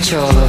8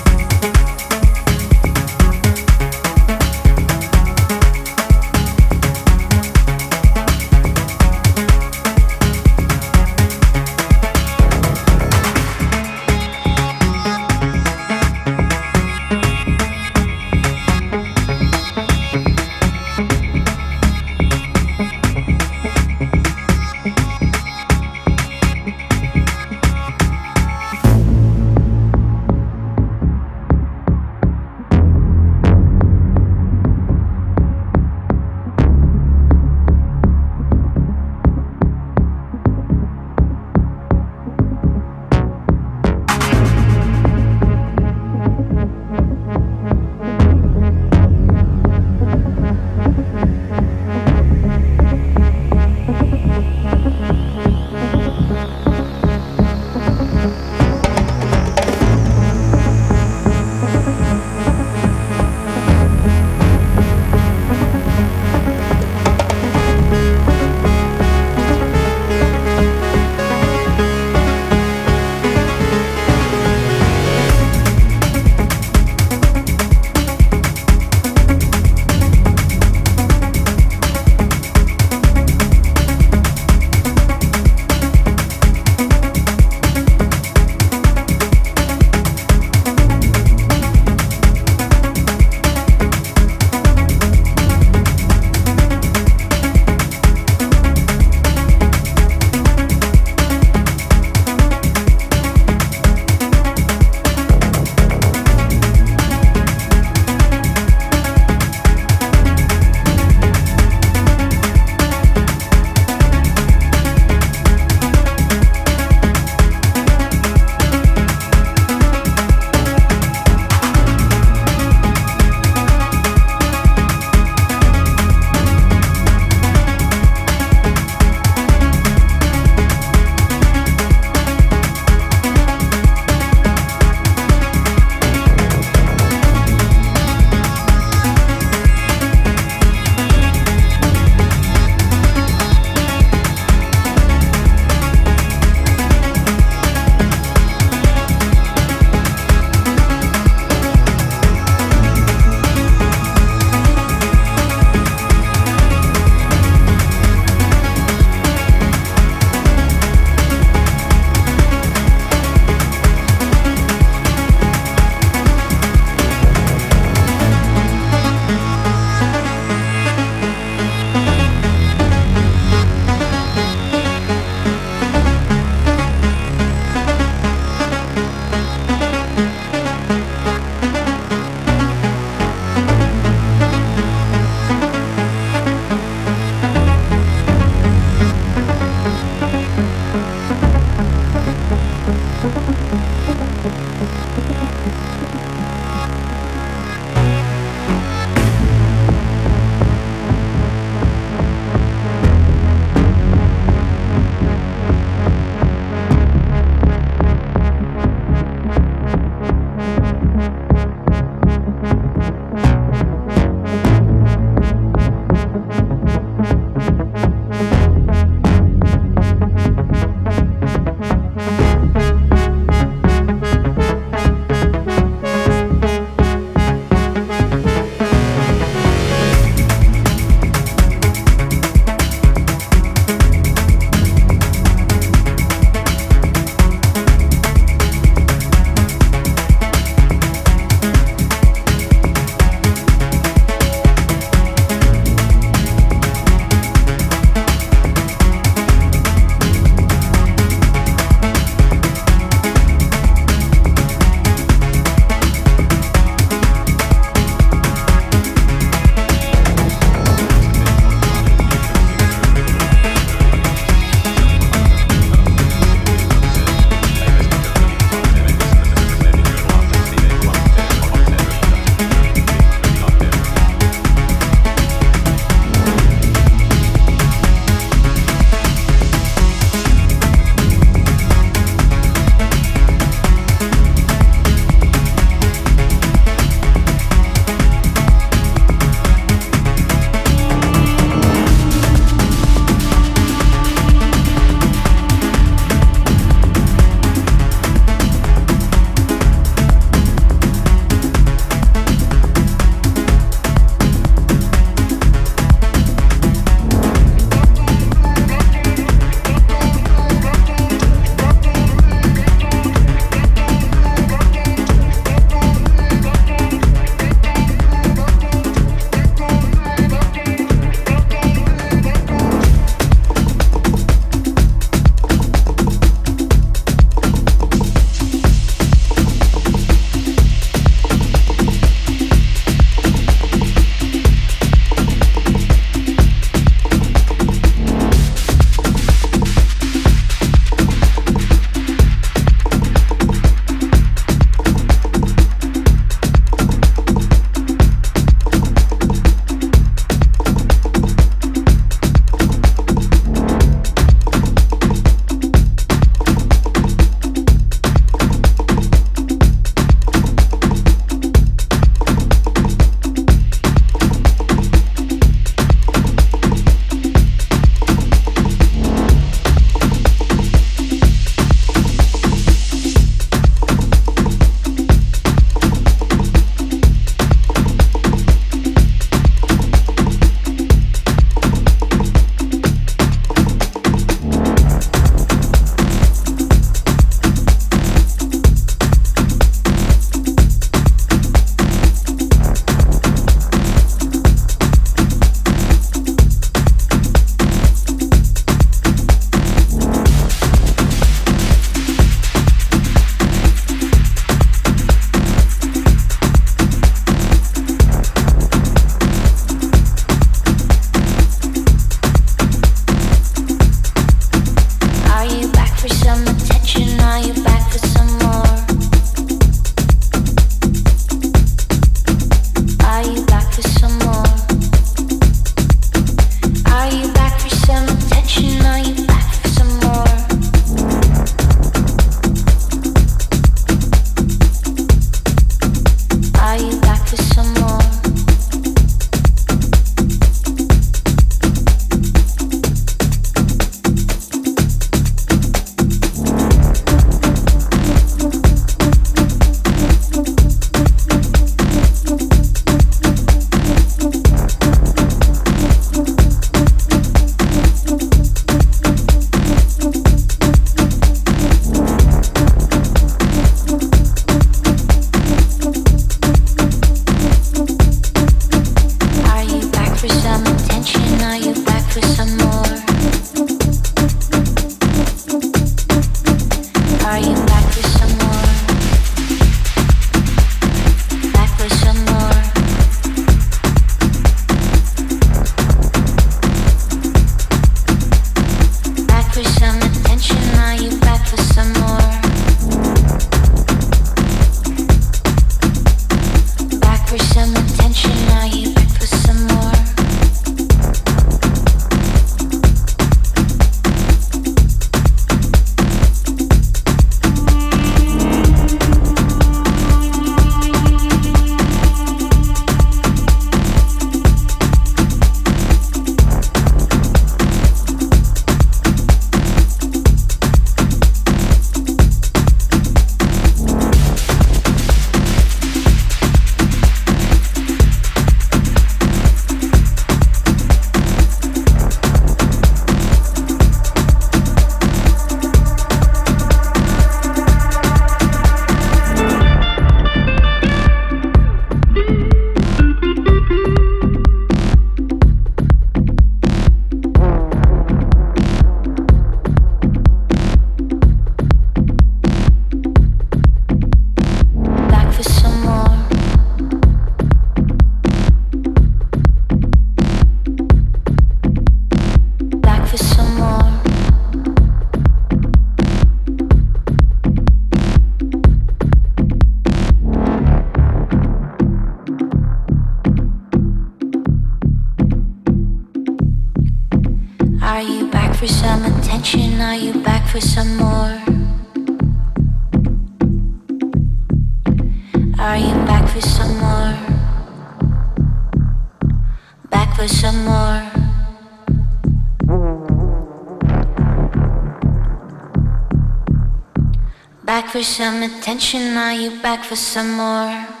some attention, are you back for some more?